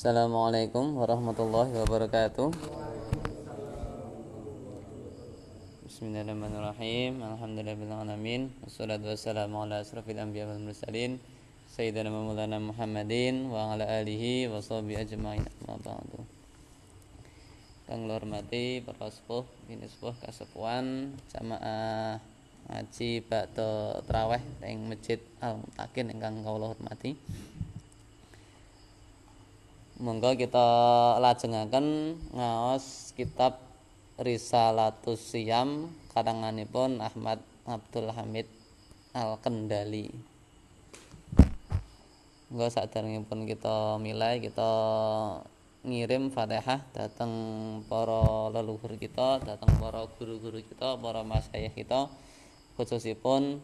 Assalamualaikum warahmatullahi wabarakatuh. Bismillahirrahmanirrahim. Alhamdulillahirabbil alamin. Wassalatu wassalamu ala asrofil anbiya wal mursalin sayyidina maulana Muhammadin wa ala alihi wa sahbihi ajmain. Amma ba'du. Kang hormati para sepuh, bini sepuh kasepuan jamaah ngaji bakto traweh ing Masjid Al Mutakin ingkang kawula hormati. Monggo kita lajengaken ngaos kitab Risalatus Siyam karanganipun Ahmad Abdul Hamid Al Kendali. Monggo saderengipun kita milai kita ngirim Fatihah datang para leluhur kita, datang para guru-guru kita, para masyayikh kita khususipun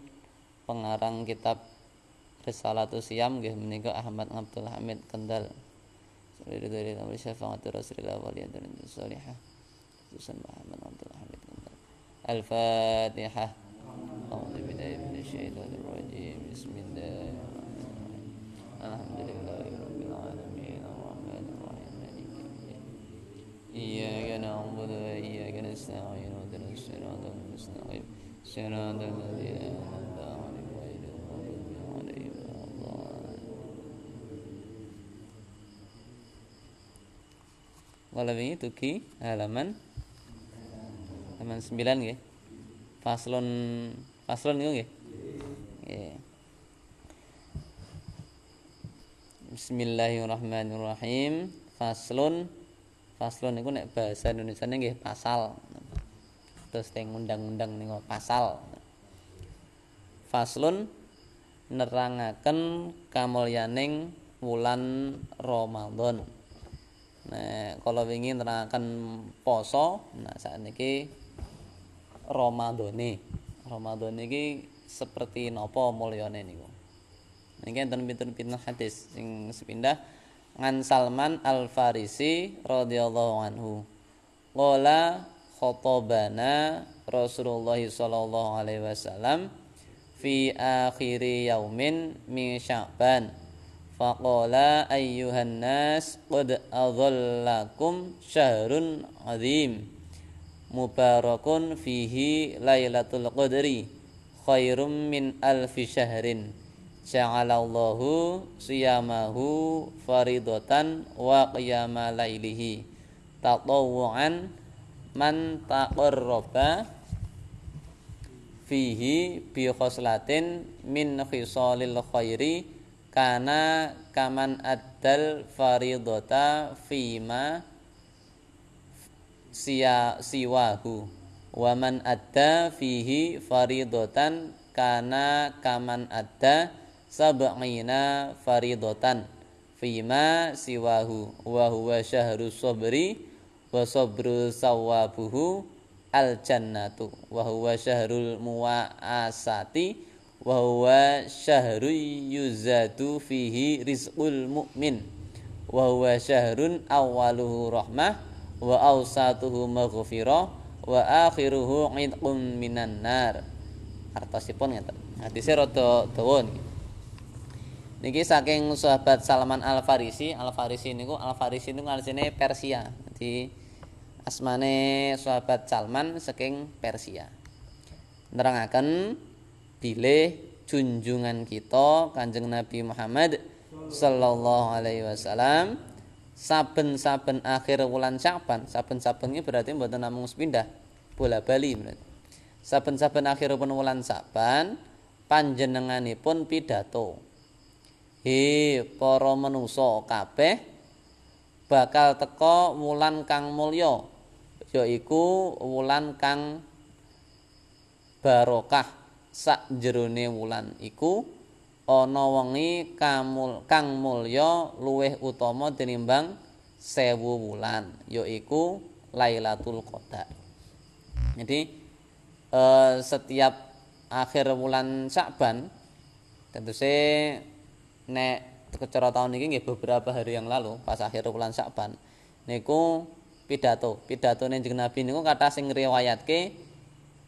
pengarang kitab Risalatus Siyam nggih menika Ahmad Abdul Hamid Kendal. ولرضا الأمر شفاعة رسول الله وليدر الصالحة خصوصا محمد عبد الحميد الفاتحة. أعوذ بالله من الشيطان الرجيم. بسم الله الرحمن الرحيم. الحمد لله رب العالمين. الرحمن الرحيم. مالك يوم الدين. إياك نعبد وإياك نستعين. اهدنا الصراط المستقيم. صراط الذين أنعمت Malam ini tuki halaman halaman 9 nggih. Faslon faslon niku nggih. Bismillahirrahmanirrahim. Faslun Faslun niku nek bahasa Indonesia nggih pasal. Terus teng undang-undang niku pasal. Faslun nerangaken kamulyaning wulan Ramadan. Nah, kalau ingin nerangaken poso, nah saat niki Ramadane. Ramadan niki seperti napa mulyane niku. Niki enten pinten-pinten hadis sing sepindah ngan Salman Al Farisi radhiyallahu anhu. Qala khatobana Rasulullah sallallahu alaihi wasallam fi akhiri yaumin min Sya'ban. Faqala ayyuhan nas qad adhallakum syahrun azim mubarakun fihi lailatul qadri khairum min alfi syahrin. Ja'alallahu siyamahu faridatan wa qiyama lailihi. Tatawuan man taqarraba fihi bi khoslatin min khisalil khairi kana kaman addal faridata fima siya siwahu. Wa man adda fihi faridatan kana kaman adda sab'ina faridatan fima siwahu. Wa huwa syahru sabri wa sabru sawabuhu al jannatu wa huwa syahrul muwaasati wa huwa syahru yuzadu fihi rizqul mu'min. Wa huwa syahrun awwaluhu rahmah wa awsatuhu maghfirah wa akhiruhu idqum minan nar. Artosipun ngeten. Hadise rada dawa niki. Niki saking sahabat Salman Al Farisi Al Farisi niku Al Farisi niku arsine Persia. Jadi asmane sahabat Salman saking Persia. Nerangaken bilih junjungan kita Kanjeng Nabi Muhammad sallallahu alaihi wasallam saben-saben akhir wulan Sya'ban saben-saben berarti mboten namung sepindah bola bali berarti. Saben-saben akhir wulan Sya'ban panjenenganipun pidato. He para manusa kabeh bakal teka wulan kang mulya yaiku wulan kang barokah sak jerone wulan iku ana wengi kamul kang mulya luwih utama tinimbang sewu wulan yaiku Lailatul Qadar. Jadi eh, setiap akhir bulan Sya'ban tentu saya nek kecara tahun ini nggih beberapa hari yang lalu pas akhir bulan Sya'ban niku pidato pidato Kanjeng Nabi niku kata sing riwayatke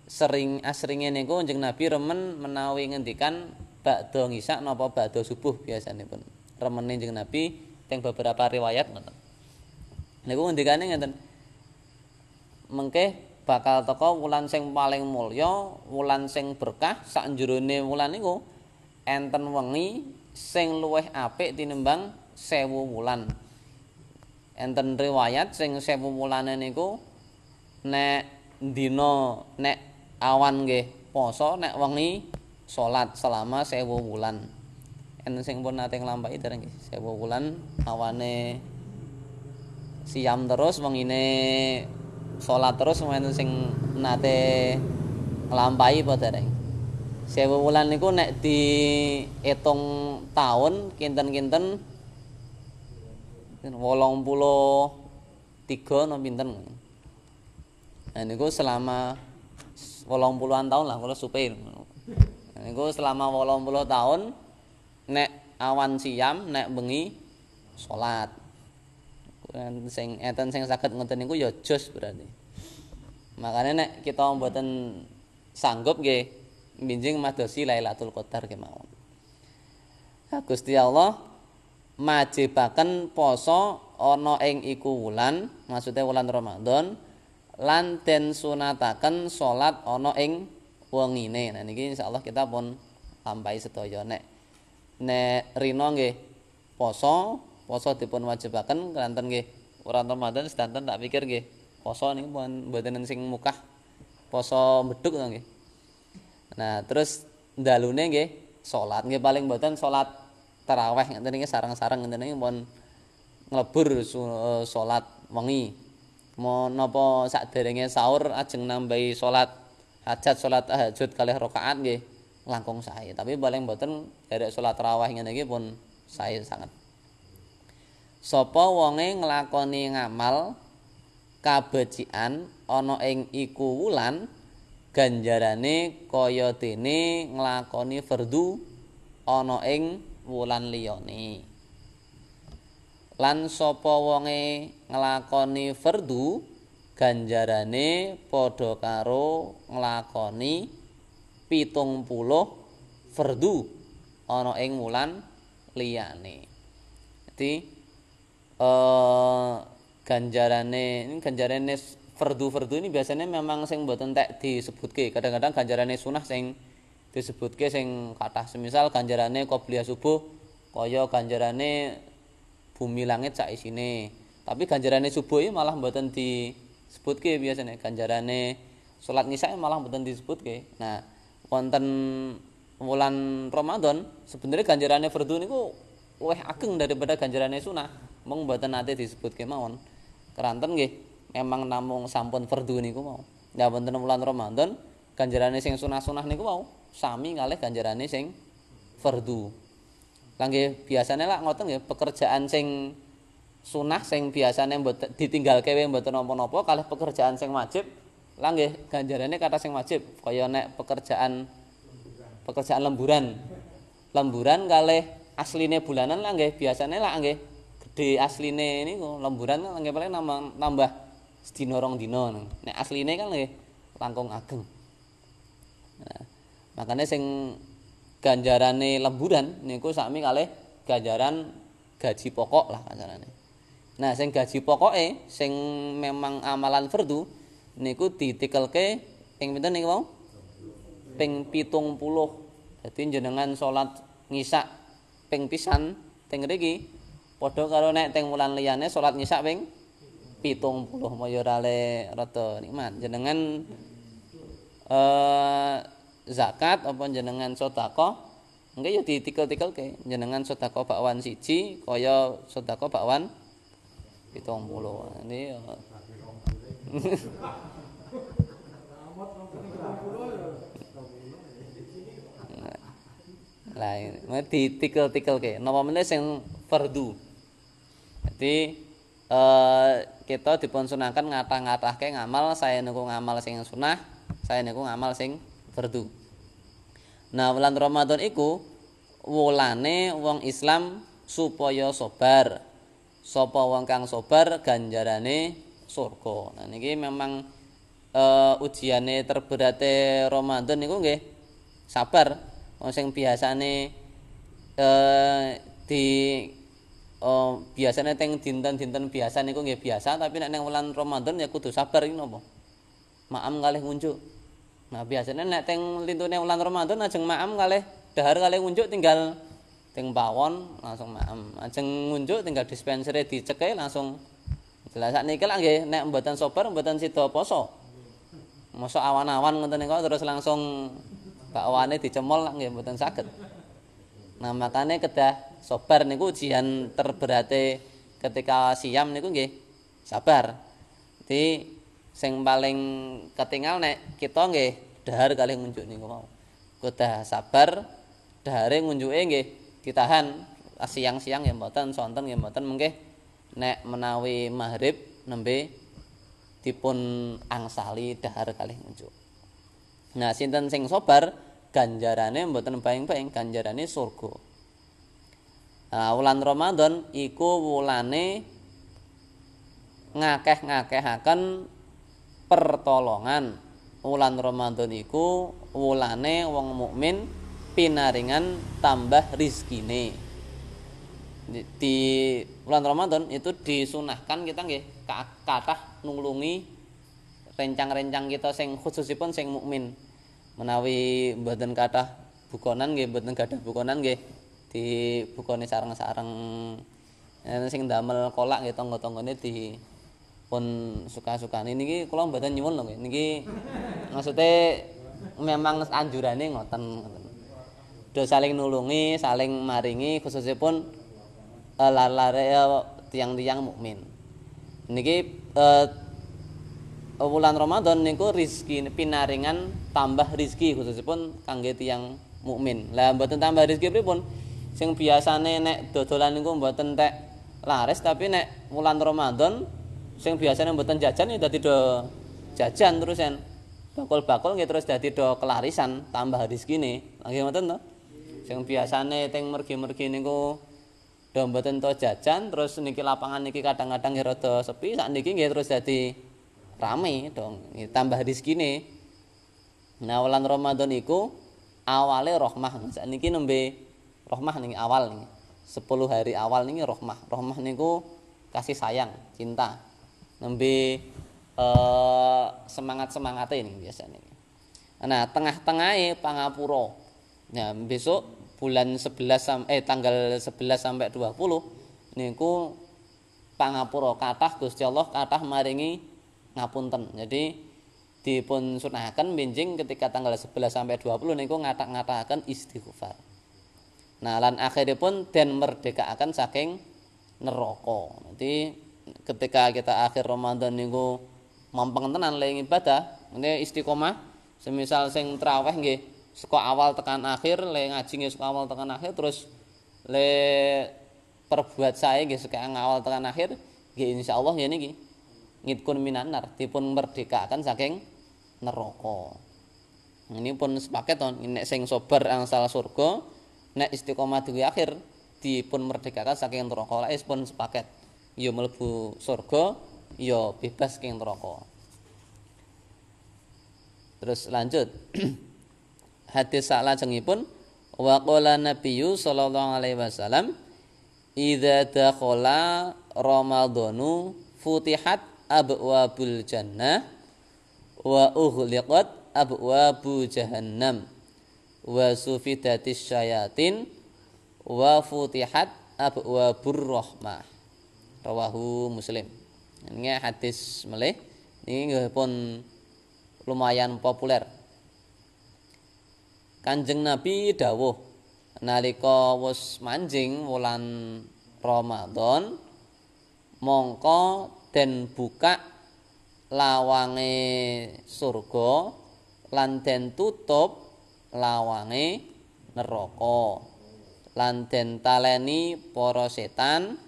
sering asringe niku Kanjeng Nabi remen menawi ngendikan bakdo ngisak napa bakdo subuh biasane pun. Remene Kanjeng Nabi teng beberapa riwayat ngoten. Niku ngendikane ngeten mengke bakal teka wulan sing paling mulya wulan sing berkah sak jerone wulan niku enten wengi sing luwih apik tinimbang sewu wulan. Enten riwayat sing sewu wulane niku nek dina nek awan nggih. Poso nek wengi salat selama sewu wulan. Enten sing pun nate nglampahi dereng nggih sewu wulan awane siam terus wengine salat terus enten sing nate nglampahi apa dereng. Sewu wulan niku nek diitung tahun kinten-kinten wolong puluh tiga no pinten? Nah niku selama wolong puluhan tahun lah kalau supir. Niku selama wolong puluh tahun nek awan siam nek bengi sholat. Sing eten sing saged ngoten niku ya jos berarti. Makanya nek kita mboten sanggup nggih binjing madosi Lailatul Qadar kemawon. Gusti Allah majibaken poso ana ing iku wulan, maksude wulan Ramadan lan den sunataken salat ana ing wengine. Nah niki insyaallah kita pun lampahi sedaya nek nek rina nggih poso, poso dipun wajibaken kanten nggih wulan Ramadan sedanten tak pikir nggih poso niku pun mboten sing mukah poso beduk nggih. Nah, terus dalune nggih salat nggih paling mboten salat tarawih ngenten iki sareng-sareng ngenten iki pun nglebur salat wengi. Menapa saderenge sahur ajeng nambahi salat hajat salat tahajud kalih rakaat nggih langkung sae. Tapi paling mboten derek salat tarawih ngene iki pun sae sangat. Sapa wonge nglakoni ngamal kabecikan ana ing iku wulan ganjarane kaya dene nglakoni fardu ana ing wulan liyane lan sapa wonge nglakoni fardu ganjarane padha karo nglakoni pitung puluh fardu ana ing wulan liyane dadi eh ganjarane ini ganjarane fardu-fardu ini biasanya memang sing mboten tek disebutke. Kadang-kadang ganjarane sunah sing disebutke sing kathah semisal ganjarane qobliyah subuh kaya ganjarane bumi langit sak isine. Tapi ganjarane subuh iki malah mboten disebutke biasanya ganjarane salat nisa malah mboten disebutke. Nah, wonten wulan Ramadan sebenarnya ganjarane fardu niku luwih ageng daripada ganjarane sunah. Mung mboten nate disebutke mawon. Keranten nggih memang namung sampun fardu niku mau. Ya wonten wulan Ramadan ganjarane sing sunah-sunah niku mau sami kalih ganjarane sing fardu. Langge biasane lak ngoten nggih pekerjaan sing sunah sing biasane mboten ditinggalke wae mboten napa-napa kalih pekerjaan sing wajib lah nggih ganjarane kata sing wajib kaya nek pekerjaan pekerjaan lemburan. Lemburan kalih asline bulanan lah nggih biasane lah nggih gede asline niku lemburan lah nggih paling nambah, nambah sedina rong dina. Nek asline kan nggih langkung ageng. Nah, makanya sing ganjarane lemburan niku sami kalih ganjaran gaji pokok lah ganjarane. Nah sing gaji pokoke sing memang amalan fardu niku ditikelke ping pinten niku mau ping 70 dadi jenengan salat ngisak ping pisan teng mriki padha karo nek teng wulan liyane salat ngisak ping pitung puluh. Mayorale rata nikmat. Jenengan eh zakat apa jenengan sodako enggak ya ditikel-tikel ke jenengan sodako bakwan siji kaya sodako bakwan pitung puluh. Ini ya. Lain ditikel-tikel ke napa meneh sing fardu? Jadi eh kita dipun sunahkan ngata-ngatahke ngamal saya niku ngamal sing sunah saya niku ngamal sing fardu nah wulan Ramadan iku wulane wong Islam supaya sabar sapa wong kang sabar ganjarane surga. Nah niki memang uh, ujiane terberate Ramadan niku nggih sabar. Wong sing biasane uh, di uh, biasanya teng dinten-dinten biasa niku nggih biasa tapi nek neng wulan Ramadan ya kudu sabar iki napa maam kalih ngunjuk nah biasanya nek teng lintune wulan Ramadan ajeng maam kalih dahar kalih ngunjuk tinggal teng pawon langsung maem ajeng ngunjuk tinggal dispenseri dicekek langsung jelas. Sakniki lak nggih nek mboten sobar mboten sida poso. Mosok awan-awan ngoten niku terus langsung bakwane dicemol lak nggih mboten saged. Nah makanya kedah sobar niku ujian terberate ketika siam niku nggih sabar. Di sing paling ketinggal nek kita nggih dahar kali ngunjuk niku mau. Kuda sabar dahare ngunjuke nggih ditahan siang-siang ya mboten sonten ya mboten mengke nek menawi maghrib nembe dipun angsali dahar kali ngunjuk. Nah, sinten sing sabar ganjarane mboten baing-baing ganjarane surga. Nah, wulan Ramadan iku wulane ngakeh-ngakehaken pertolongan. Wulan Ramadan iku wulane wong mukmin pinaringan tambah rizkine. Di, di bulan Ramadan itu disunahkan kita nggih kathah nulungi rencang-rencang kita sing khususipun sing mukmin. Menawi mboten kathah bukonan nggih mboten gadah bukonan nggih di bukone sareng-sareng sing damel kolak nggih tangga-tanggane di pun suka-suka niki kula mboten nyuwun lho niki maksudnya memang anjurane ngoten do saling nulungi saling maringi khususnya pun uh, lare uh, tiang-tiang mukmin. Niki uh, bulan Ramadan niku rizki pinaringan tambah rizki khususnya pun kangge tiang mukmin. Lah mboten tambah rizki pripun? Sing biasane nek dodolan niku mboten tek laris tapi nek bulan Ramadan sing biasanya mboten jajan ya dadi do jajan terus en bakul-bakul nggih terus dadi do kelarisan tambah rezekine lagi ngoten to? Sing biasane teng mergi-mergi niku do mboten to jajan terus niki lapangan niki kadang-kadang ya rada sepi sak niki nggih terus dadi rame dong tambah rezekine nah wulan Ramadan iku awale rahmah sak niki nembe rahmah ning awal nih 10 hari awal nih rahmah rahmah niku kasih sayang cinta nembe uh, semangat-semangate ini biasanya. Nah, tengah-tengahnya pangapura. Nah, besok bulan 11 sampai eh tanggal 11 sampai 20 niku pangapura kathah Gusti Allah kathah maringi ngapunten. Jadi dipun sunahaken benjing ketika tanggal 11 sampai 20 niku ngatak-ngataken istighfar. Nah, lan akhiripun den merdekakan saking neraka. Nanti ketika kita akhir Ramadan niku mampeng tenan le ibadah, ini istiqomah. Semisal sing traweh nggih saka awal tekan akhir le ngaji nggih saka awal tekan akhir terus le perbuat saya nggih saka awal tekan akhir nggih insyaallah ya niki ngidkun minanar dipun merdekakan saking neraka. Ini pun sepaket ton, nek sing sobar angsal surga, nek istiqomah di akhir dipun merdekakan saking neraka. Lah pun sepaket. Ya mlebu surga ya bebas king neraka. Terus lanjut. Hadis salajengipun wa qala nabiyyu sallallahu alaihi wasallam idza dakhala ramadhanu futihat abwabul jannah wa ughliqat abwabu jahannam wa sufidatis syayatin wa futihat abwabur rahmah rawahu muslim. Ini hadis melih. Ini pun lumayan populer. Kanjeng nabi dawuh nalika wis manjing wulan Ramadan mongko den buka lawange surga lan den tutup lawange neraka lan den taleni para setan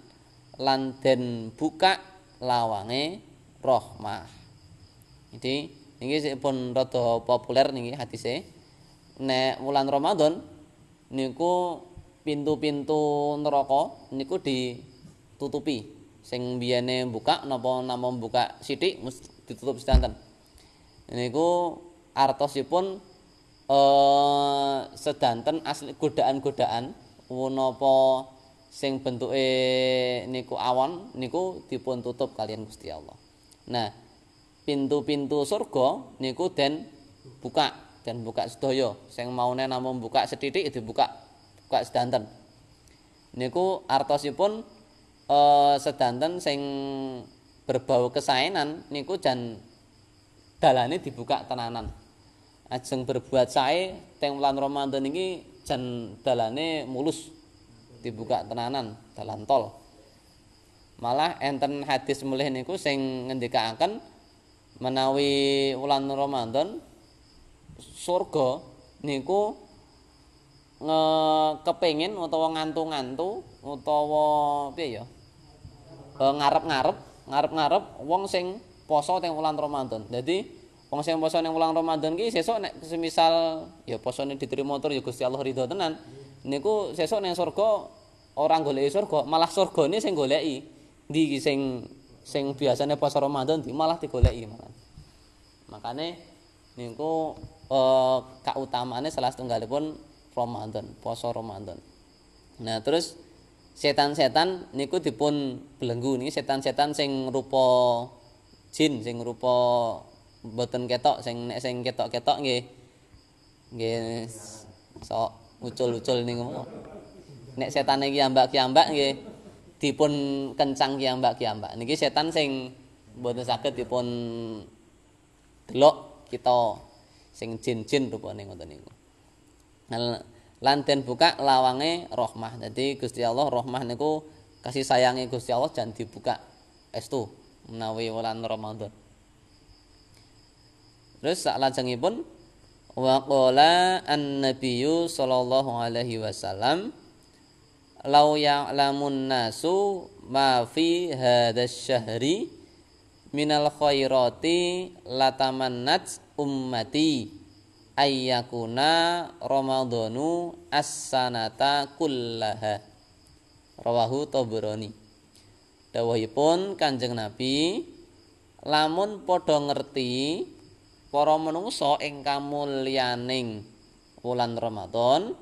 lan den buka lawange rahmah. Jadi niki pun rada populer niki hadise. Nek wulan Ramadan niku pintu-pintu neraka niku ditutupi. Sing biyene buka napa namung buka sithik ditutup sedanten. Niku artosipun eh sedanten asli godaan-godaan napa sing bentuke niku awan niku dipun tutup kalian Gusti Allah. Nah, pintu-pintu surga niku den buka dan buka sedaya. Sing maune namung buka sethithik dibuka buka sedanten. Niku artosipun eh sedanten sing berbau kesaenan niku jan dalane dibuka tenanan. Ajeng berbuat sae teng wulan Ramadan iki jan dalane mulus dibuka tenanan dalan tol. Malah enten hadis mulih niku sing ngendikaaken menawi wulan Ramadan surga niku nge kepengin utawa ngantu-ngantu utawa piye ya? E, ngarep-ngarep, ngarep-ngarep wong sing poso teng wulan Ramadan. Dadi wong sing poso ning wulan Ramadan ki sesuk nek semisal ya posone diterima tur ya Gusti Allah ridho tenan. Niku sesuk ning surga ora goleki surga, malah surgane sing goleki. Ndi sing sing biasane poso Ramadan di malah digoleki malah. Makane niku eh kautamaane salah setunggalipun Ramadan, poso Ramadan. Nah, terus setan-setan niku dipun belenggu niki setan-setan sing rupa jin, sing rupa mboten ketok, sing nek sing ketok-ketok nggih nggih sok ucul-ucul niku. Nek setane kiambak-kiambak nggih dipun kencang kiambak-kiambak. Niki setan sing mboten saged dipun delok kita sing jin-jin rupane ngoten niku. lan den buka lawange rahmah. Dadi Gusti Allah rahmah niku kasih sayange Gusti Allah jan dibuka estu menawi wulan Ramadan. Terus sak lajengipun wa qala an-nabiyyu sallallahu alaihi wasallam law ya'lamun nasu ma fi hadzal syahri minal khairati latamannat ummati ayyakuna ramadhanu as-sanata kullaha. Rawahu tabrani dawuhipun kanjeng nabi lamun padha ngerti para manungsa ing kamulyaning wulan ramadan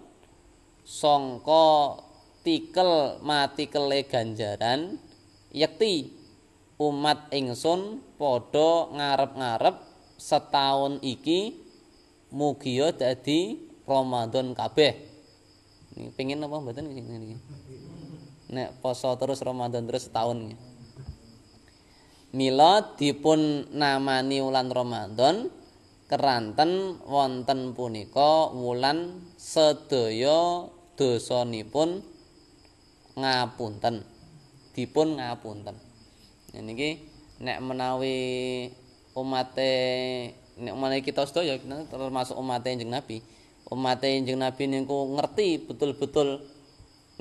sangka tikel matikele ganjaran yekti umat ingsun padha ngarep-ngarep setahun iki mugia dadi Ramadan kabeh. Niki pengin apa mboten niki? Nek poso terus Ramadan terus setahun. Mila dipun namani wulan Ramadan keranten wonten punika wulan sedaya dosanipun ngapunten. Dipun ngapunten. Niki nek menawi umate nek menawi kita sedaya termasuk umat Kanjeng Nabi. Umat Kanjeng Nabi niku ngerti betul-betul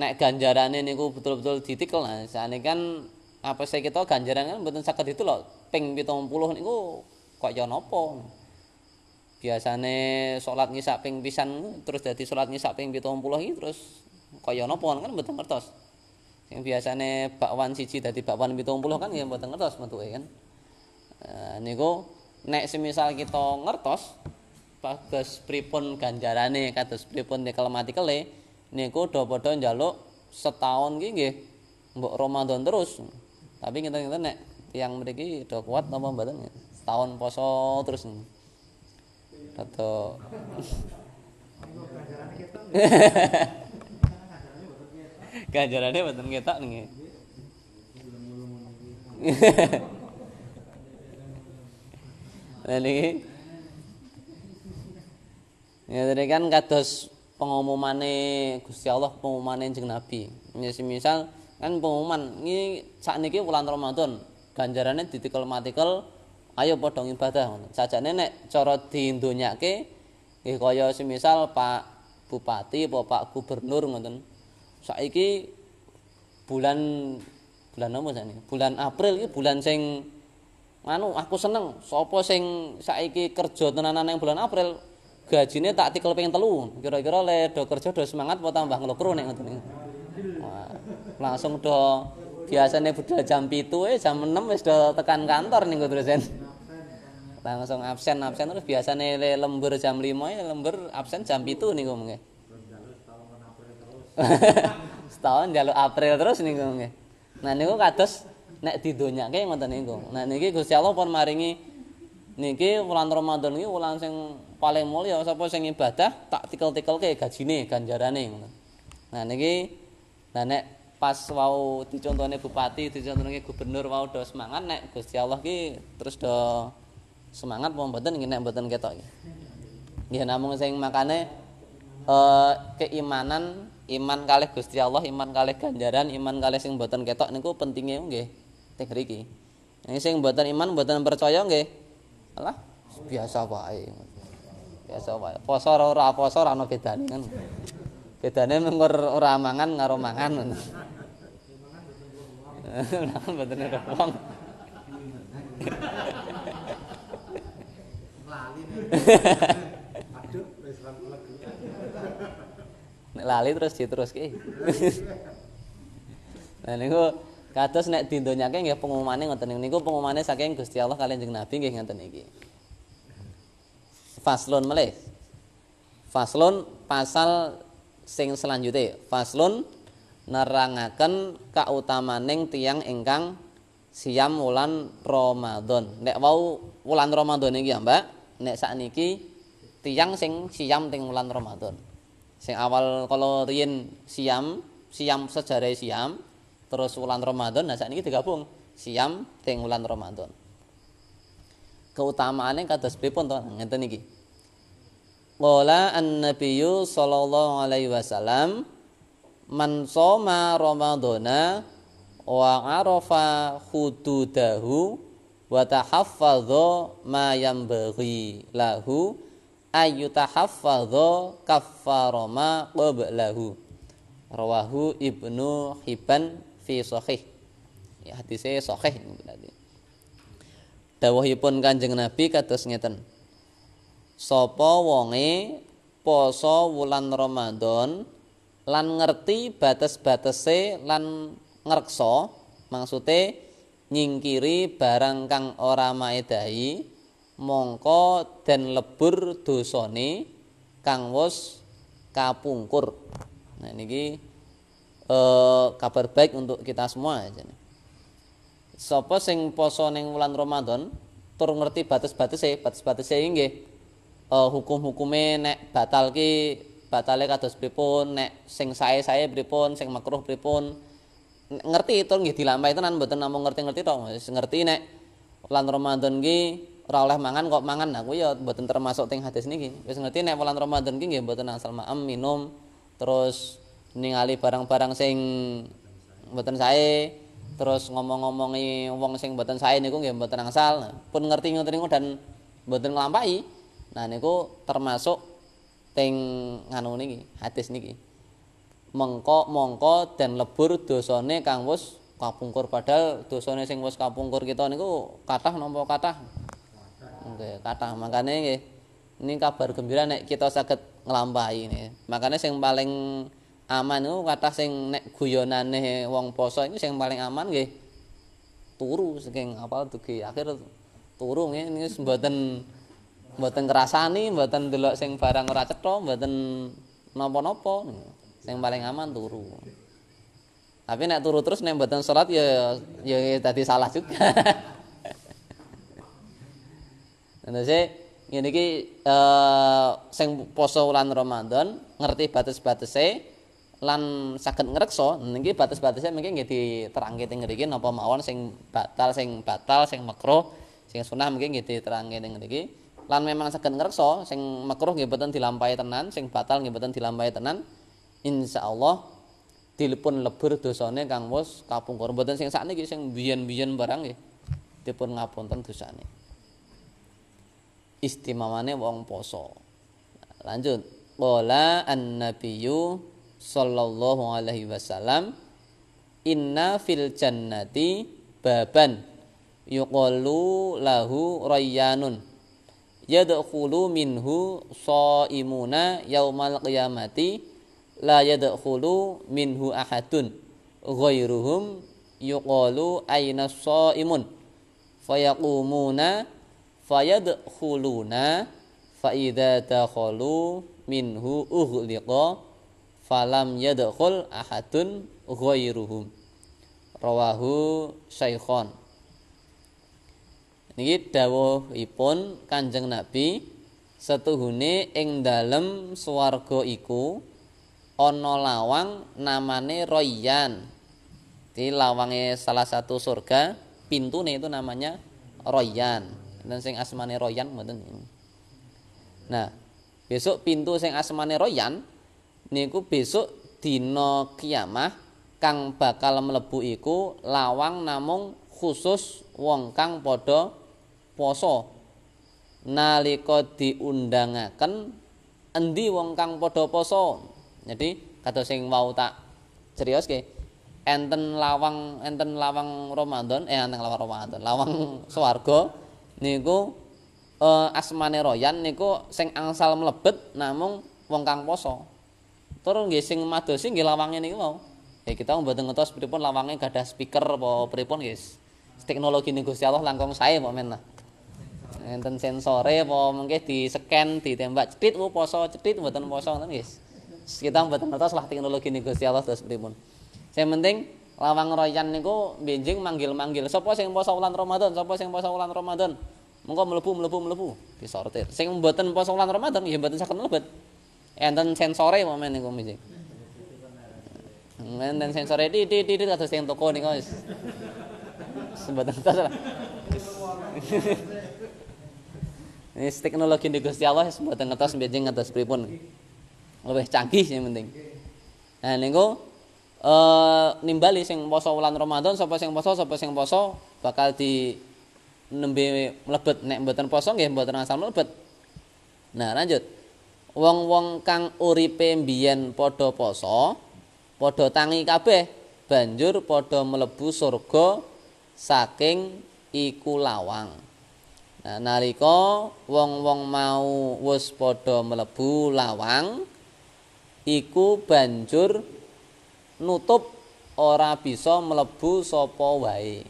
nek ganjarane niku betul-betul ditikel. Nah, sakniki kan apa saya kita ganjaran kan mboten saged itu lho. Ping 70 niku kok ya napa. Biasane salat ngisak ping pisan terus dadi salat ngisak ping 70 iki terus kaya napa kan mboten ngertos. Sing biasane bakwan siji dadi bakwan 70 kan ya mboten ngertos metuke kan. Nah, niku nek semisal kita ngertos bagus pripun ganjarane kados pripun nikel matikele niku do padha njaluk setahun iki nggih mbok Ramadan terus. Tapi ngeten-ngeten nek tiyang mriki do kuat napa mboten setahun poso terus. Rada Ganjarane mboten ketok nggih. Nah niki Ya tadi kan kados pengumumane Gusti Allah, pengumumane Kanjeng Nabi. Misal kan pengumuman ini saat niki bulan Ramadan, ganjarannya ditikel matikel, ayo padha ibadah. Sajane nek cara diindonyake nggih kaya semisal Pak Bupati apa Pak Gubernur ngoten. Saiki bulan bulan apa sakniki? Bulan April bulan sing anu aku seneng sapa sing saiki kerja tenanan yang bulan April gajine tak tikel pengen telu kira-kira le do kerja do semangat apa tambah ngelokro nek ngoten langsung do biasanya budal jam pitu eh jam 6 wis do tekan kantor nih terus langsung absen absen terus biasanya le lembur jam 5 ya lembur absen jam pitu nih gue setahun jaluk April terus niku nggih. Nah niku kados nek didonyake ngoten niku. Nah niki Gusti Allah pun maringi niki wulan Ramadan iki wulan sing paling mulya sapa sing ibadah tak tikel-tikelke gajine ganjarane ngono. Nah niki nah nek pas wau dicontone bupati, dicontone gubernur wau do semangat nek Gusti Allah ki terus do semangat mau mboten nek mboten ketok iki. Nggih namung sing makane eh keimanan iman kalih Gusti Allah, iman kalih ganjaran, iman kalih sing mboten ketok niku pentinge nggih teng mriki. Nek sing mboten iman, mboten percaya nggih. Alah, biasa wae. Biasa wae. Poso ora poso ora ana bedane kan. Bedane mung ora mangan karo mangan. Mangan mboten wong. Nek lali terus diteruske. Nah niku kados nek dindonyake nggih pengumumane ngoten niku pengumumane saking Gusti Allah kaliyan Kanjeng Nabi nggih ngoten iki. Faslun melih. Faslun pasal sing selanjutnya. Faslun nerangaken kautamaning tiang ingkang siam wulan Ramadan. Nek wau wulan Ramadan iki ya, Mbak. Nek sakniki tiang sing siam teng wulan Ramadan. Sing awal kalau riyen siam, siam sejarah siam, terus wulan Ramadan, nah sakniki digabung siam teng wulan Ramadan. Keutamaane kados pripun to? Ngeten iki. Qala an-nabiyyu sallallahu alaihi wasallam man soma ramadhana wa arafa hududahu wa tahaffadha ma yambaghi lahu ayyutahaffadha kaffara ma qablahu rawahu ibnu hibban fi sahih. Ya hadise sahih berarti. Dawuhipun kanjeng nabi kados ngeten. Sapa wonge poso wulan Ramadan lan ngerti batas-batese lan ngreksa maksude nyingkiri barang kang ora maedahi mongko den lebur dosane kang wis kapungkur. Nah niki eh, kabar baik untuk kita semua ya Sapa sing poso ning wulan Ramadan tur ngerti batas-batese batas-batese nggih uh, hukum-hukume nek batal ki batale kados pripun nek sing sae-sae pripun sing makruh pripun ngerti itu nggih dilampahi tenan mboten namung ngerti-ngerti wis ngerti nek bulan Ramadan ki ora oleh mangan kok mangan? Aku ya mboten termasuk teng hadis niki. Wis ngerti nek bulan Ramadan ki nggih mboten asal maem minum terus ningali barang-barang sing mboten sae terus ngomong-ngomongi wong sing mboten sae niku nggih mboten angsal. Pun ngerti ngoten niku dan mboten nglampahi. Nah niku termasuk teng nganu niki, hadis niki. Mengko mongko dan lebur dosane kang wis kapungkur padahal dosane sing wis kapungkur kita niku kathah napa kathah? Nggih, kathah. Makane nggih ini kabar gembira nek kita saged nglampahi ini. Makane sing paling aman niku kathah sing nek guyonane wong poso ini sing paling aman nggih turu saking apa dugi akhir turu nggih ini mboten mboten ngrasani, mboten delok sing barang ora cetha, mboten napa-napa. Sing paling aman turu. Tapi nek turu terus nek mboten salat ya ya dadi salah juga. Saya ngene iki eh sing poso wulan Ramadan ngerti batas-batese lan saged ngreksa niki batas-batese mungkin nggih diterangke teng mriki napa mawon sing batal sing batal sing makruh sing sunah mungkin nggih diterangke teng mriki lan memang saged ngreksa sing makruh nggih boten dilampahi tenan sing batal nggih boten dilampahi tenan insyaallah dilipun lebur dosane kang wis kapungkur. Boten sing sakniki sing biyen-biyen barang nggih dipun ngapunten dosane. Istimamane wong poso. Lanjut. Qala an-nabiyyu sallallahu alaihi wasallam inna fil jannati baban yuqallu lahu rayyanun yadkhulu minhu shaimuna yaumal qiyamati la yadkhulu minhu ahadun. Ghairuhum yuqalu aina shaimun fayaqumuna fayadkhuluna fa idza dakhalu minhu ughliqa falam yadkhul ahadun ghairuhum rawahu syaikhon niki dawuhipun Kanjeng Nabi setuhune ing dalem swarga iku ana lawang namane Royan. Di lawange salah satu surga pintune itu namanya Royan. Dan sing asmane Royan mboten nah besok pintu sing asmane Royan niku besok dina kiamah kang bakal mlebu iku lawang namung khusus wong kang padha poso. Nalika diundangaken endi wong kang padha poso jadi kata sing wau tak cerios ke enten lawang enten lawang Ramadan eh enten lawang Ramadan lawang swarga niku uh, asmane royan niku sing angsal mlebet namung wong kang poso. Terus nggih sing madosi nggih lawange niku mau. Ya kita mboten ngetos pripun lawange gadah speaker apa pripun guys. Teknologi niku Gusti Allah langkung sae kok men lah. Enten sensore apa mungkin di scan ditembak cetit oh poso cetit mboten poso ngoten guys. Kita mboten ngetos lah teknologi niku Gusti Allah terus pripun. Sing penting lawang royan niku benjing manggil-manggil. Sapa sing poso wulan Ramadan, sapa sing poso wulan Ramadan. mengko mlebu mlebu mlebu. Disortir. Sing mboten poso wulan Ramadan ya mboten saged mlebet. Enten sensore momen niku mesti enten sensore. Di di di kados sing toko niku wis. Mboten salah Ini teknologi di Gusti Allah mboten ngetos benjing ngetos pripun lebih canggih yang penting nah niku eh nimbali sing poso wulan Ramadan sapa sing poso sapa sing poso bakal di nembe mlebet nek mboten poso nggih mboten asal mlebet. Nah, lanjut. Wong-wong kang uripe mbiyen padha poso, padha tangi kabeh, banjur padha mlebu surga saking iku lawang. Nah, nalika wong-wong mau wis padha mlebu lawang, iku banjur nutup ora bisa mlebu sapa wae.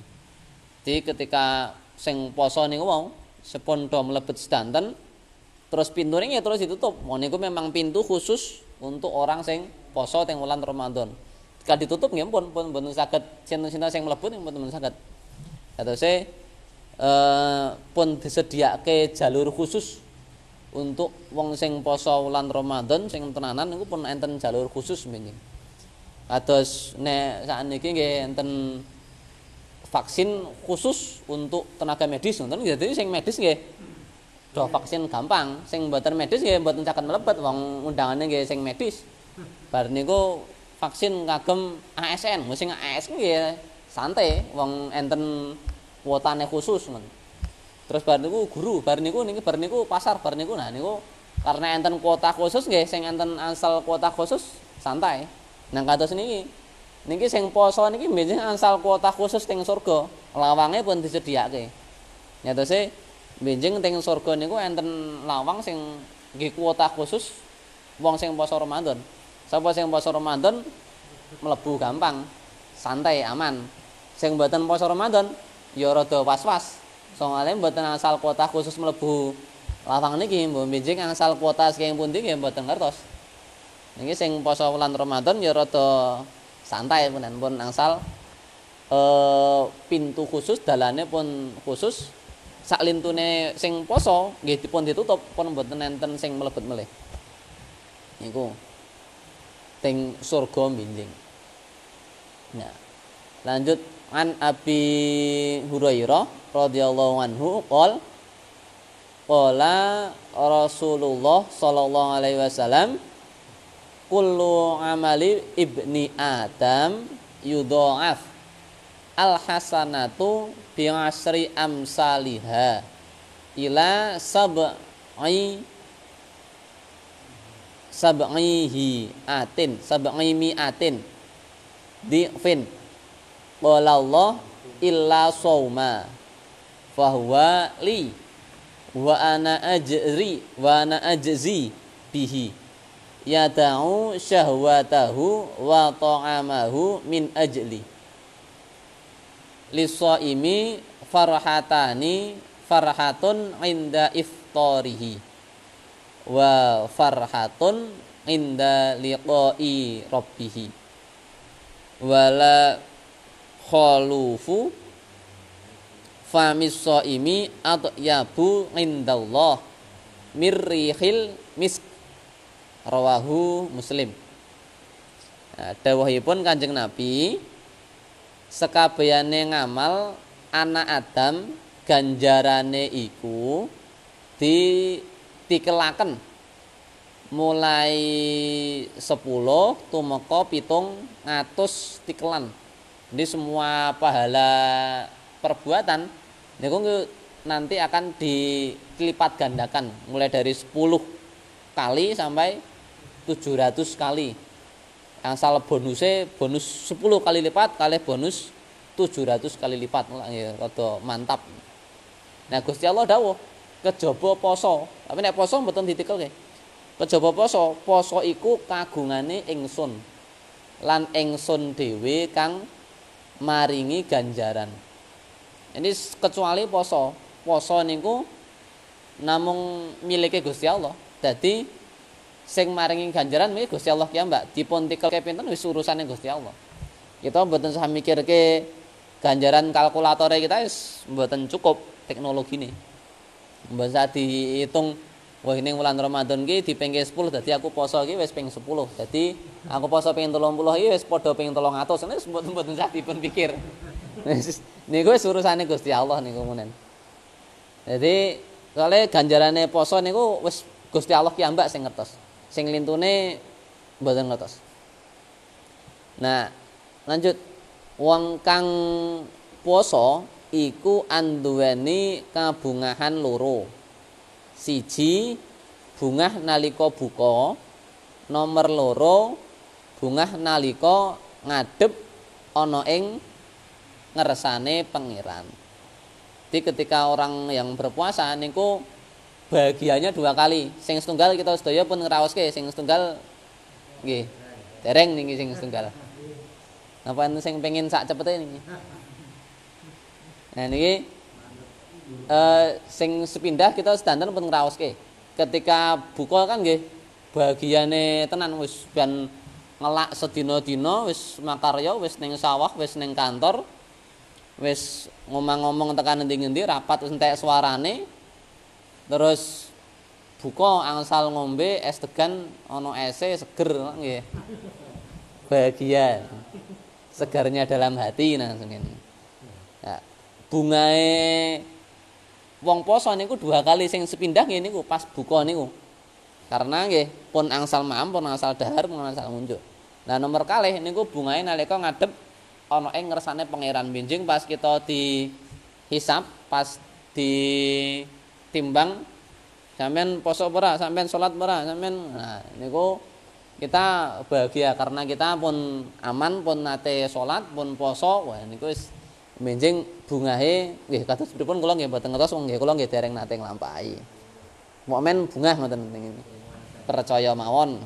Jadi ketika sing poso niku mau sepon do mlebet sedanten terus pintune ya terus ditutup. Mau niku memang pintu khusus untuk orang sing poso teng wulan Ramadan. Ketika ditutup nggih pun pun mboten saged sinten-sinten sing mlebu nggih mboten saged. Katose eh pun disediake jalur khusus untuk wong sing poso wulan Ramadan sing tenanan niku pun enten jalur khusus menjing. Kados nek sakniki nggih enten vaksin khusus untuk tenaga medis ngoten jadi sing medis nggih do vaksin gampang. Sing mboten medis nggih mboten caket mlebet. Wong undangane nggih sing medis. Bar niku vaksin kagem ASN sing ASN nggih santai. Wong enten kuotane khusus ngoten terus bar niku guru bar niku niki bar niku pasar bar niku nah niku karena enten kuota khusus nggih sing enten asal kuota khusus santai. Nang kados niki niki sing poso niki mbenjing asal kuota khusus teng surga lawange pun disediake. Nyatose mbenjing teng surga niku enten lawang sing nggih kuota khusus wong sing poso Ramadan. Sapa sing poso Ramadan? Mlebu gampang santai aman. Sing mboten poso Ramadan ya rada was-was soalnya mboten asal kuota khusus mlebu lawang niki mbok mbenjing asal kuota saking pundi nggih mboten ngertos. Niki sing poso wulan Ramadan ya rada santai pun pun angsal e, pintu khusus dalane pun khusus. Sak lintune sing poso nggih dipun ditutup pun mboten enten sing mlebet melih niku teng surga mbinjing. Nah lanjut an Abi Hurairah radhiyallahu anhu qol qala Rasulullah sallallahu alaihi wasallam kullu amali ibni adam yudha'af al hasanatu bi asri amsalihha ila sab'i sab'ihi atin sab'i mi'atin fin qala Allah illa sauma fahuwa li. Wa ana ajri wa ana ajzi bihi. Yada'u syahwatahu wa ta'amahu min ajli. Lisaimi farhatani farhatun inda iftarihi. Wa farhatun inda liqa'i rabbih wala khalufu famis shaimi atyabu indallah mirrihil misk rawahu muslim nah, dawuhipun kanjeng nabi sekabehane ngamal anak Adam ganjarane iku ditikelaken mulai 10 tumeka pitung ngatus tikelan. Jadi semua pahala perbuatan niku nanti akan dilipat gandakan mulai dari 10 kali sampai 700 kali. Asal bonusnya bonus 10 kali lipat kali bonus 700 kali lipat ya mantap. Nah Gusti Allah dawuh kejaba poso. Tapi nek poso mboten ditikelke. Kejaba poso, poso iku kagungane ingsun. Lan ingsun dhewe kang maringi ganjaran. Ini kecuali poso. Poso niku namung milike Gusti Allah. Dadi sing maringi ganjaran milih Gusti Allah ki Mbak. Dipun tikel pinten wis urusane Gusti Allah. Kita mboten usah mikirke ganjaran kalkulator kita wis mboten cukup teknologi ini. Mbak dihitung Wah ini bulan Ramadan ki dipengke 10 dadi aku poso ki wis ping 10. Dadi aku poso ping 30 iki wis padha ping 300. Wis mboten usah dipun pikir. niku wis urusane Gusti Allah niku munen. Jadi kale ganjarane poso niku wis Gusti Allah ki ambak sing ngertos. Sing lintune mboten ngertos. Nah, lanjut wong kang poso iku anduweni kabungahan loro. Siji bungah nalika buka nomor loro bungah nalika ngadep ana ing ngersane pangeran. Jadi ketika orang yang berpuasa niku bahagianya dua kali. Sing setunggal kita sedaya pun ngraoske sing setunggal nggih. Dereng niki sing setunggal. Napa sing pengen sak cepete niki? Nah niki uh, sing sepindah kita sedanten pun ngraoske. Ketika buka kan nggih bagiane tenan wis ben ngelak sedina-dina wis makarya wis ning sawah wis ning kantor wis ngomong-ngomong tekan endi-endi rapat entek suarane. Terus buka angsal ngombe es degan ana ese seger nggih. Bahagia. Segarnya dalam hati nah ya bungae wong poso niku dua kali sing sepindah ngene niku pas buka niku. Karena nggih pun angsal maam pun angsal dahar pun angsal ngunjuk. Nah nomor kalih niku bungae nalika ngadep ana ing ngersane pangeran binjing pas kita di hisap pas di timbang sampean poso ora sampean salat ora sampean nah niku kita bahagia karena kita pun aman pun nate salat pun poso wah niku wis Menjing bungahe nggih kados pripun kula nggih mboten ngertos wong nggih kula nggih dereng nate nglampahi. Momen bungah ngoten niku. Percaya mawon.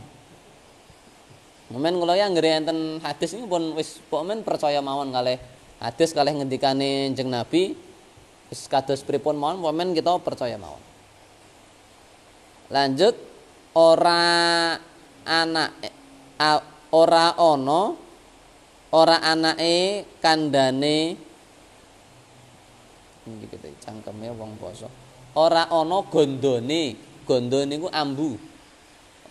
Momen kula ya nggere enten hadis niku pun wis momen percaya mawon kalih hadis kalih ngendikane Jeng Nabi wis kados pripun mawon momen kita percaya mawon. Lanjut ora anak ora ana ora anake kandhane iki kita cangkeme wong poso ora ana gondone gondone niku ambu.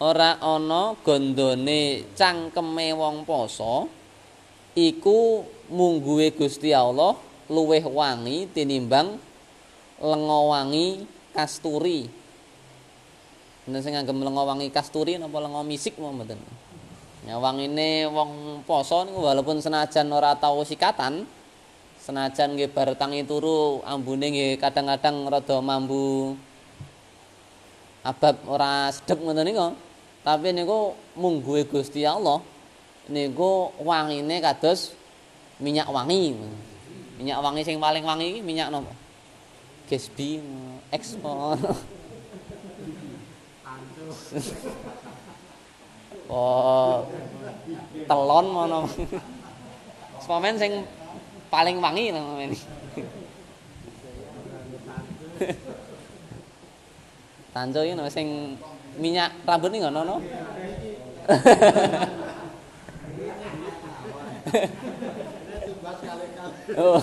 Ora ana gondone cangkeme wong poso iku mungguwe Gusti Allah luweh wangi tinimbang lenga wangi kasturi. Nek sing ngagem lenga wangi kasturi napa lenga misik mboten? Nyawangine wong poso niku walaupun senajan ora tau sikatan senajan nggih bar tangi turu ambune nggih kadang-kadang rada mambu abab ora sedep ngoten niku. Tapi niku mungguhe Gusti Allah niku wangine kados minyak wangi. Minyak wangi sing paling wangi iki minyak napa? Gesbi ekspor Oh, telon mana? Semomen sing paling wangi namanya ini. Tanjo ini sing minyak rambut nih nggak nono? oh.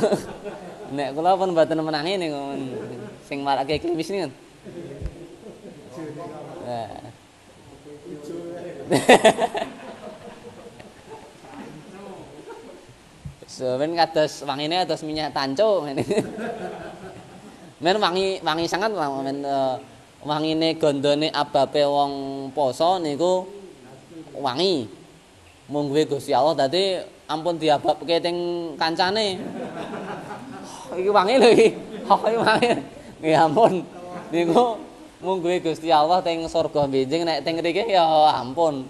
Nek kula pun mboten menangi niku sing marake klimis niku. Nah. Men kados wangine kados minyak tanco ngene. Men wangi wangi sangat men uh, wangine gondone abape wong poso niku wangi. Mung Gusti Allah dadi ampun diababke teng kancane. Oh, iki wangi lho iki. Oh, iki wangi. Nggih ampun. Niku mung Gusti Allah teng surga benjing nek teng mriki ya ampun.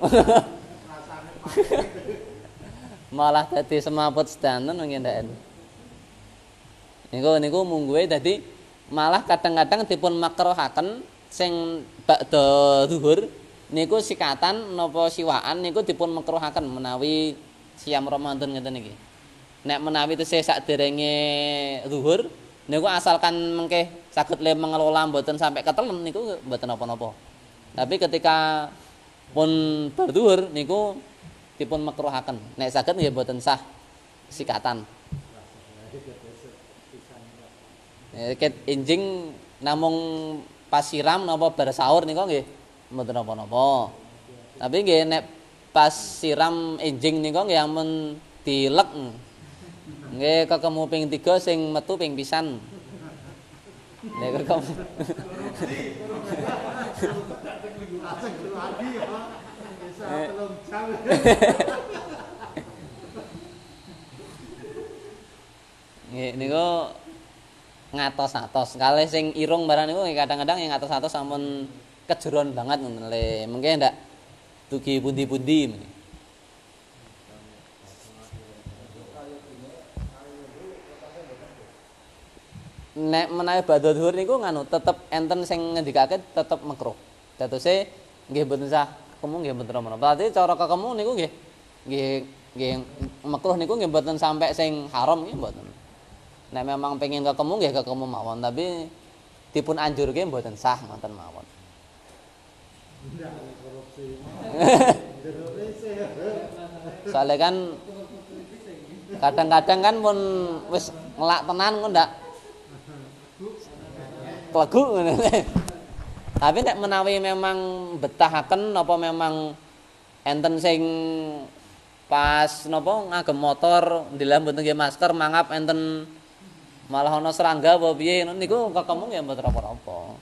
Malah dadi semaput sedanten ndak. Niku niku mung dadi malah kadang-kadang dipun makruhaken sing bakda zuhur niku sikatan napa siwaan niku dipun makruhaken menawi siam Ramadan ngeten iki. Nek menawi tesih saderenge zuhur niku asalkan mengke saged le mengelola mboten sampai ketelen niku mboten napa-napa. Tapi ketika pun berzuhur niku dipun makruhaken. Nek saged nggih mboten sah sikatan. Eh ket injing namung pasiram napa bar sahur niku nggih mboten napa-napa. Tapi nggih nek pas siram enjing nika nggih amun dilek. Nggih kekemu ping 3 sing metu ping pisan. Nek kekemu. Nggih niku ngatos-atos. Kalih sing irung barang niku kadang-kadang yang ngatos-atos sampun kejeron banget ngoten le. Mengke ndak dugi pundi-pundi Nek menawi badhe dhuwur niku nganu tetep enten sing ngendikake tetep makruh. Datose nggih mboten sah kemu nggih mboten menapa. Berarti cara kekemu niku nggih nggih nggih makruh niku nggih mboten sampai sing haram nggih mboten. Nek memang pengen kekemu nggih kekemu mawon, tapi dipun anjurke mboten sah ngoten mawon. Soalnya kan kadang-kadang kan pun wis ngelak tenan kok ndak klegu Tapi nek menawi memang betahaken napa memang enten sing pas napa ngagem motor ndilah mboten nggih masker mangap enten malah ana serangga apa piye niku kekemu ya mboten apa-apa.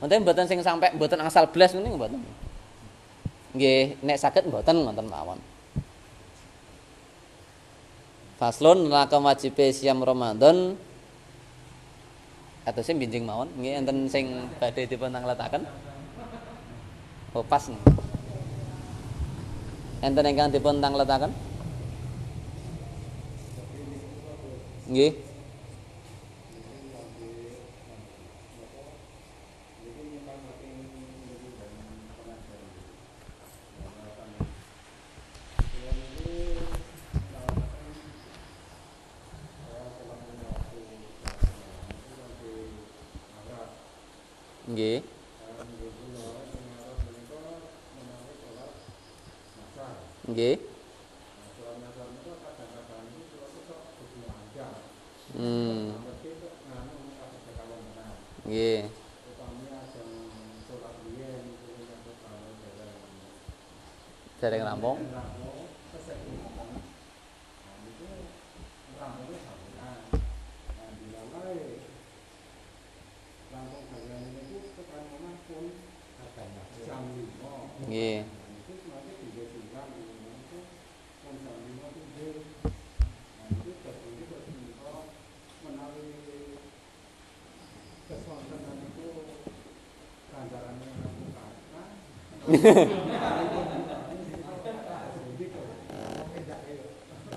Mboten mboten sing sampe mboten asal blas ngene mboten. Nggih, nek saged mboten wonten mawon. Faslun neraka wajib siam Ramadan atau sing binjing mawon nggih enten sing badhe dipun tangletaken. Oh pas nih. Enten ingkang dipun tangletaken? Nggih. Nggih. Nggih. Hmm. Nggih. Dereng rampung. Nggih.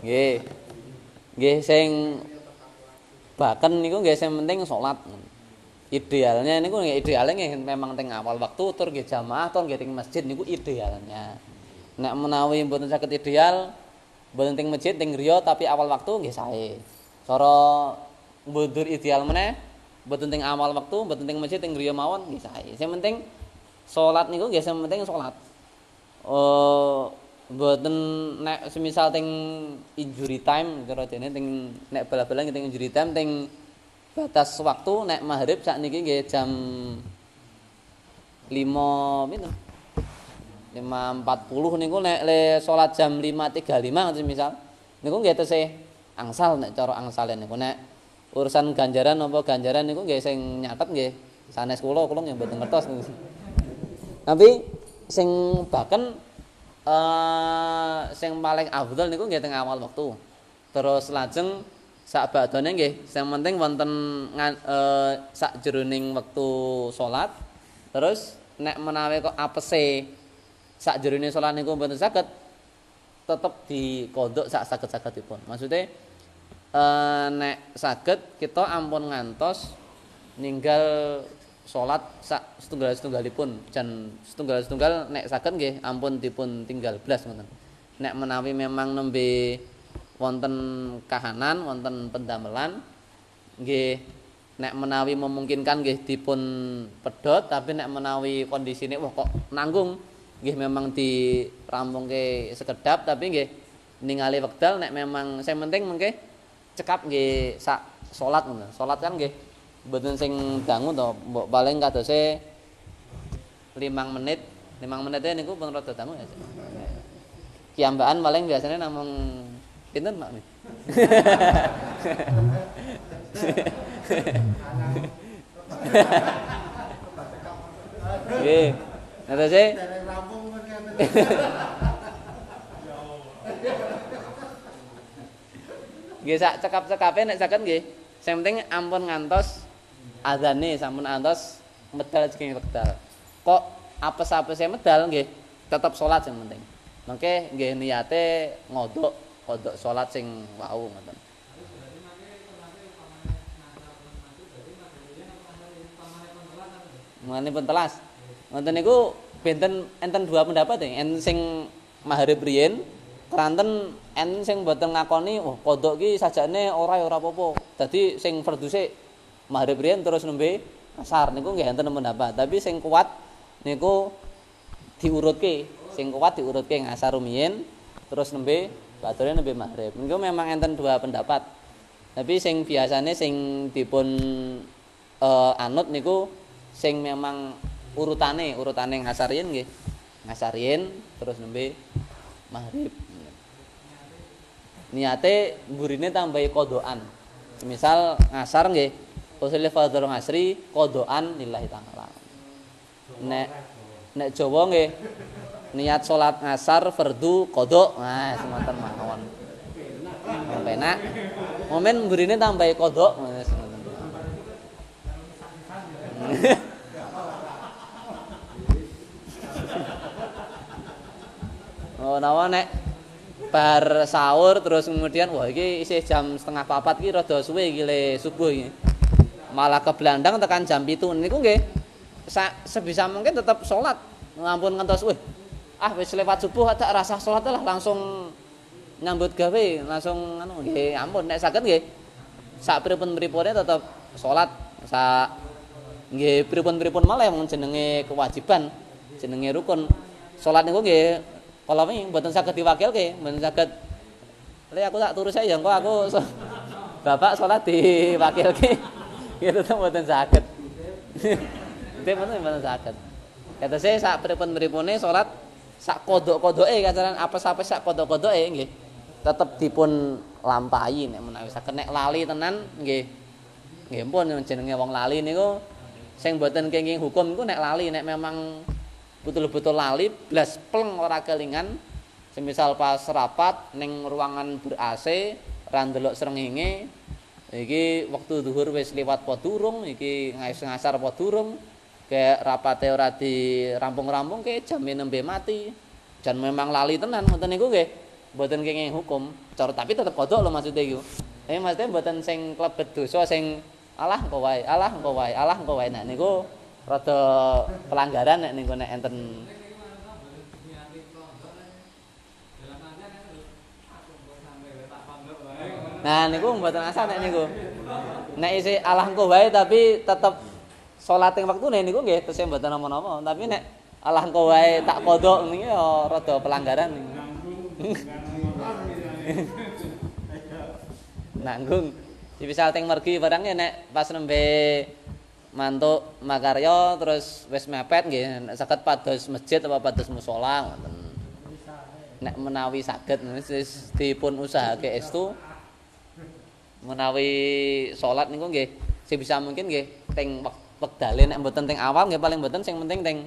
Nggih. Nggih sing niku nggih sing penting salat. Idealnya niku idealnya memang teng awal waktu tur nggih jamaah tur nggih teng masjid niku idealnya. Nek menawi mboten saged ideal mboten teng masjid teng griya tapi awal waktu nggih sae. Cara mundur ideal meneh mboten teng awal waktu mboten teng masjid teng griya mawon nggih sae. Sing penting salat niku nggih sing penting salat. oh mboten nek semisal teng injury time kira dene teng nek bal-balan teng injury time teng batas waktu nek maghrib sakniki nggih jam 5 pinten? 5.40 niku nek le salat jam 5.35 misal? Niku nggih tesih angsal nek cara angsalen niku. Nek urusan ganjaran apa ganjaran niku nggih sing nyatet nggih. Sanes kula kula nggih mboten ngertos. Tapi sing bahkan uh, sing paling afdal niku nggih teng awal wektu terus lajeng sak badane nggih sing penting wonten uh, sak jroning wektu salat terus nek menawi kok apese sak jerone salat niku mboten saged tetep dikodok sak saged-sagedipun. Maksude eh nek saged kita ampun ngantos ninggal salat sak setunggal-setunggalipun jan setunggal-setunggal nek saged nggih ampun dipun tinggal blas ngoten. Nek menawi memang nembe wonten kahanan, wonten pendamelan nggih nek menawi memungkinkan nggih dipun pedhot tapi nek menawi kondisine wah kok nanggung nggih memang dirampungke sekedap tapi nggih ningali wekdal nek memang sing penting mengke cekap nggih sak salat ngono. Salat kan nggih mboten sing dangu to, mbok paling kadose 5 menit. 5 menit niku pun rada dangu ya. Kiambaan paling biasanya namung pinten Mak? Nggih. Ngerti sih? Nggih sak cekap-cekape nek saged nggih. Sing penting ampun ngantos azane sampun antos medal saking wekdal. Kok apes-apese medal nggih tetep salat sing penting. Mangke nggih niate ngodok kodok salat sing wau ngoten. Mane pun telas. Ngoten niku benten enten dua pendapat ya. Enten sing maharib riyen keranten enten sing mboten ngakoni oh kodok ki sajane ora ya ora apa-apa. Dadi sing farduse maharib riyen terus nembe asar niku nggih enten pendapat. Tapi sing kuat niku diurutke. Sing kuat diurutke ngasar rumiyin terus nembe badane nembe maghrib. Niku memang enten dua pendapat. Tapi sing biasane sing dipun uh, anut niku sing memang urutane urutane ngasarian nggih ngasarian terus nembe maghrib niate burine tambahi kodoan misal ngasar nggih usul fardhu ngasri kodoan lillahi ta'ala nek nek Jawa nggih niat salat ngasar fardu kodok nah semonten mawon penak momen burine tambahi kodok Oh, nawa nek bar sahur terus kemudian wah iki isih jam setengah papat iki rada suwe iki le subuh iki. Malah ke Blandang tekan jam 7 niku nggih sebisa mungkin tetap salat. Ngampun ngantos weh. Ah wis lewat subuh tak rasa salat lah langsung nyambut gawe langsung anu nggih ampun nek saged nggih sak pripun-pripune tetep salat sak nggih pripun-pripun malah yang jenenge kewajiban jenenge rukun salat niku nggih Kalau ini buatan sakit diwakil ke, buatan sakit. Le aku tak turu saya, kok aku so, bapak sholat diwakil ke, gitu tuh buatan sakit. Itu buatan sakit. Kata saya saat peripun peripune sholat sak kodok kodok eh kacaran apa sampai sak kodok kodok eh nggih. Tetep dipun lampahi nek menawi sakit. Nek lali tenan nggih. Nggih pun jenenge wong lali niku. Sing mboten kenging hukum niku nek lali nek memang betul-betul lali blas pleng ora kelingan. Semisal pas rapat ning ruangan ber AC ra ndelok srengenge iki wektu zuhur wis liwat apa durung iki ngasar apa durung kayak rapate ora dirampung-rampung ke jam nembe mati. Jan memang lali tenan ngoten niku nggih. Mboten kenging hukum cara tapi tetep kodok lho maksudnya iku. Eh maksudnya mboten sing klebet dosa sing alah engko wae alah engko wae alah engko wae. Nah niku rada pelanggaran nek ning nek enten. Nah niku mboten asal nek niku. Nek isi Allah engko wae tapi tetep salat ing wektune niku nggih tesih mboten napa-napa, tapi nek alah engko wae tak kodok niki ya rada pelanggaran. Nanggung. Misal teng mergi barang ya nek pas nembe mantuk makarya terus wis mepet nggih pados masjid apa pados musala nek menawi saged wis dipun usahake estu. Menawi salat niku nggih sing bisa mungkin nggih teng wektale nek mboten teng awal nggih paling mboten sing penting teng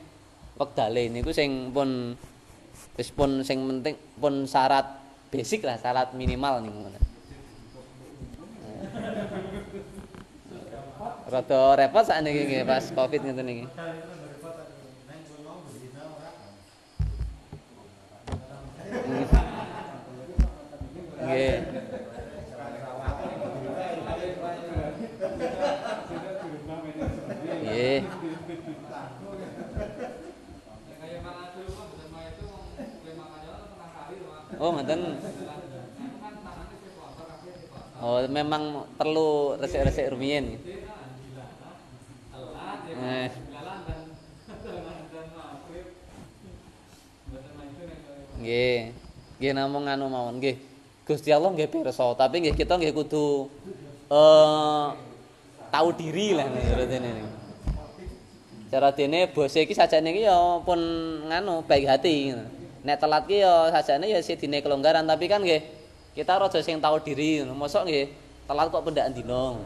wektale niku sing pun wis pun sing penting pun syarat basic lah syarat minimal niku ngoten Rada repot sak niki nggih pas Covid ngeten niki. Nggih. Oh, ngoten. Oh, memang perlu resik-resik rumiyin. Eh. Nggih. Nggih namung anu mawon nggih. Gusti Allah nggih pirsa, tapi nggih kita nggih kudu eh tahu diri lah ngerti ini. Cara dene bose iki sajane iki ya pun nganu baik hati. Nek telat ki ya sajane ya sidine kelonggaran, tapi kan nggih kita raja sing tahu diri. Mosok nggih telat kok pendakan dino.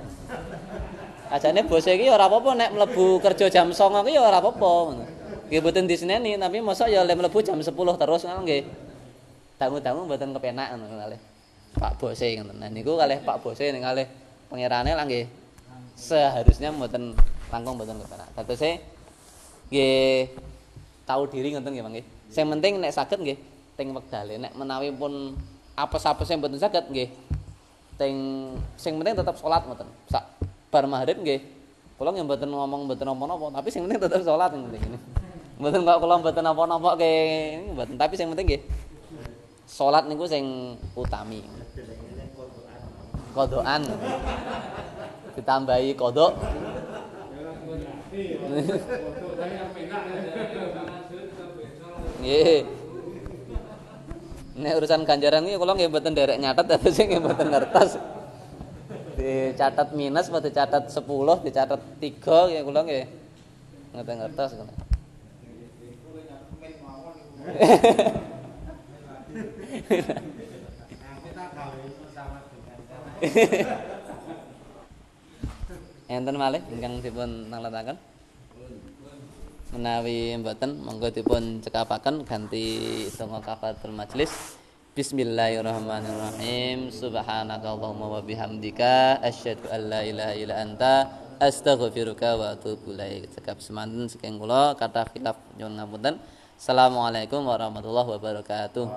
Ajane bose iki ora apa-apa nek mlebu kerja jam 09.00 ki ya ora apa-apa ngono. Nggih mboten diseneni tapi mosok ya le mlebu jam 10 terus ngono nggih. Dangu-dangu mboten kepenak ngono kalih Pak bose ngoten. Nah niku kalih Pak bose ning kalih pangerane lah nggih. Seharusnya mboten langkung mboten kepenak. Datose nggih tahu diri ngoten nggih nggih. Sing penting nek saged nggih teng wektale nek menawi pun apes-apese mboten saged nggih teng sing penting tetap salat ngoten. Sak bar maghrib nggih kula nggih mboten ngomong mboten napa-napa tapi sing penting tetep salat sing penting mboten kok kula mboten napa-napa ke mboten tapi sing penting nggih salat niku sing utami. Kodokan. Ditambahi kodok Nek urusan ganjaran iki kula nggih mboten derek nyatet tapi sing mboten ngertos. dicatat minus apa dicatat 10 dicatat 3 ya kula nggih ngoten ngertos. Enten malih ingkang dipun naletaken menawi mboten monggo dipun cekapaken ganti donga kafatul majelis Bismillahirrahmanirrahim. Subhanakallahumma wa bihamdika asyhadu an la ilaha illa anta astaghfiruka wa atubu ilaik. Cekap semanten saking kula kata khilaf nyuwun ngapunten. Assalamualaikum warahmatullahi wabarakatuh.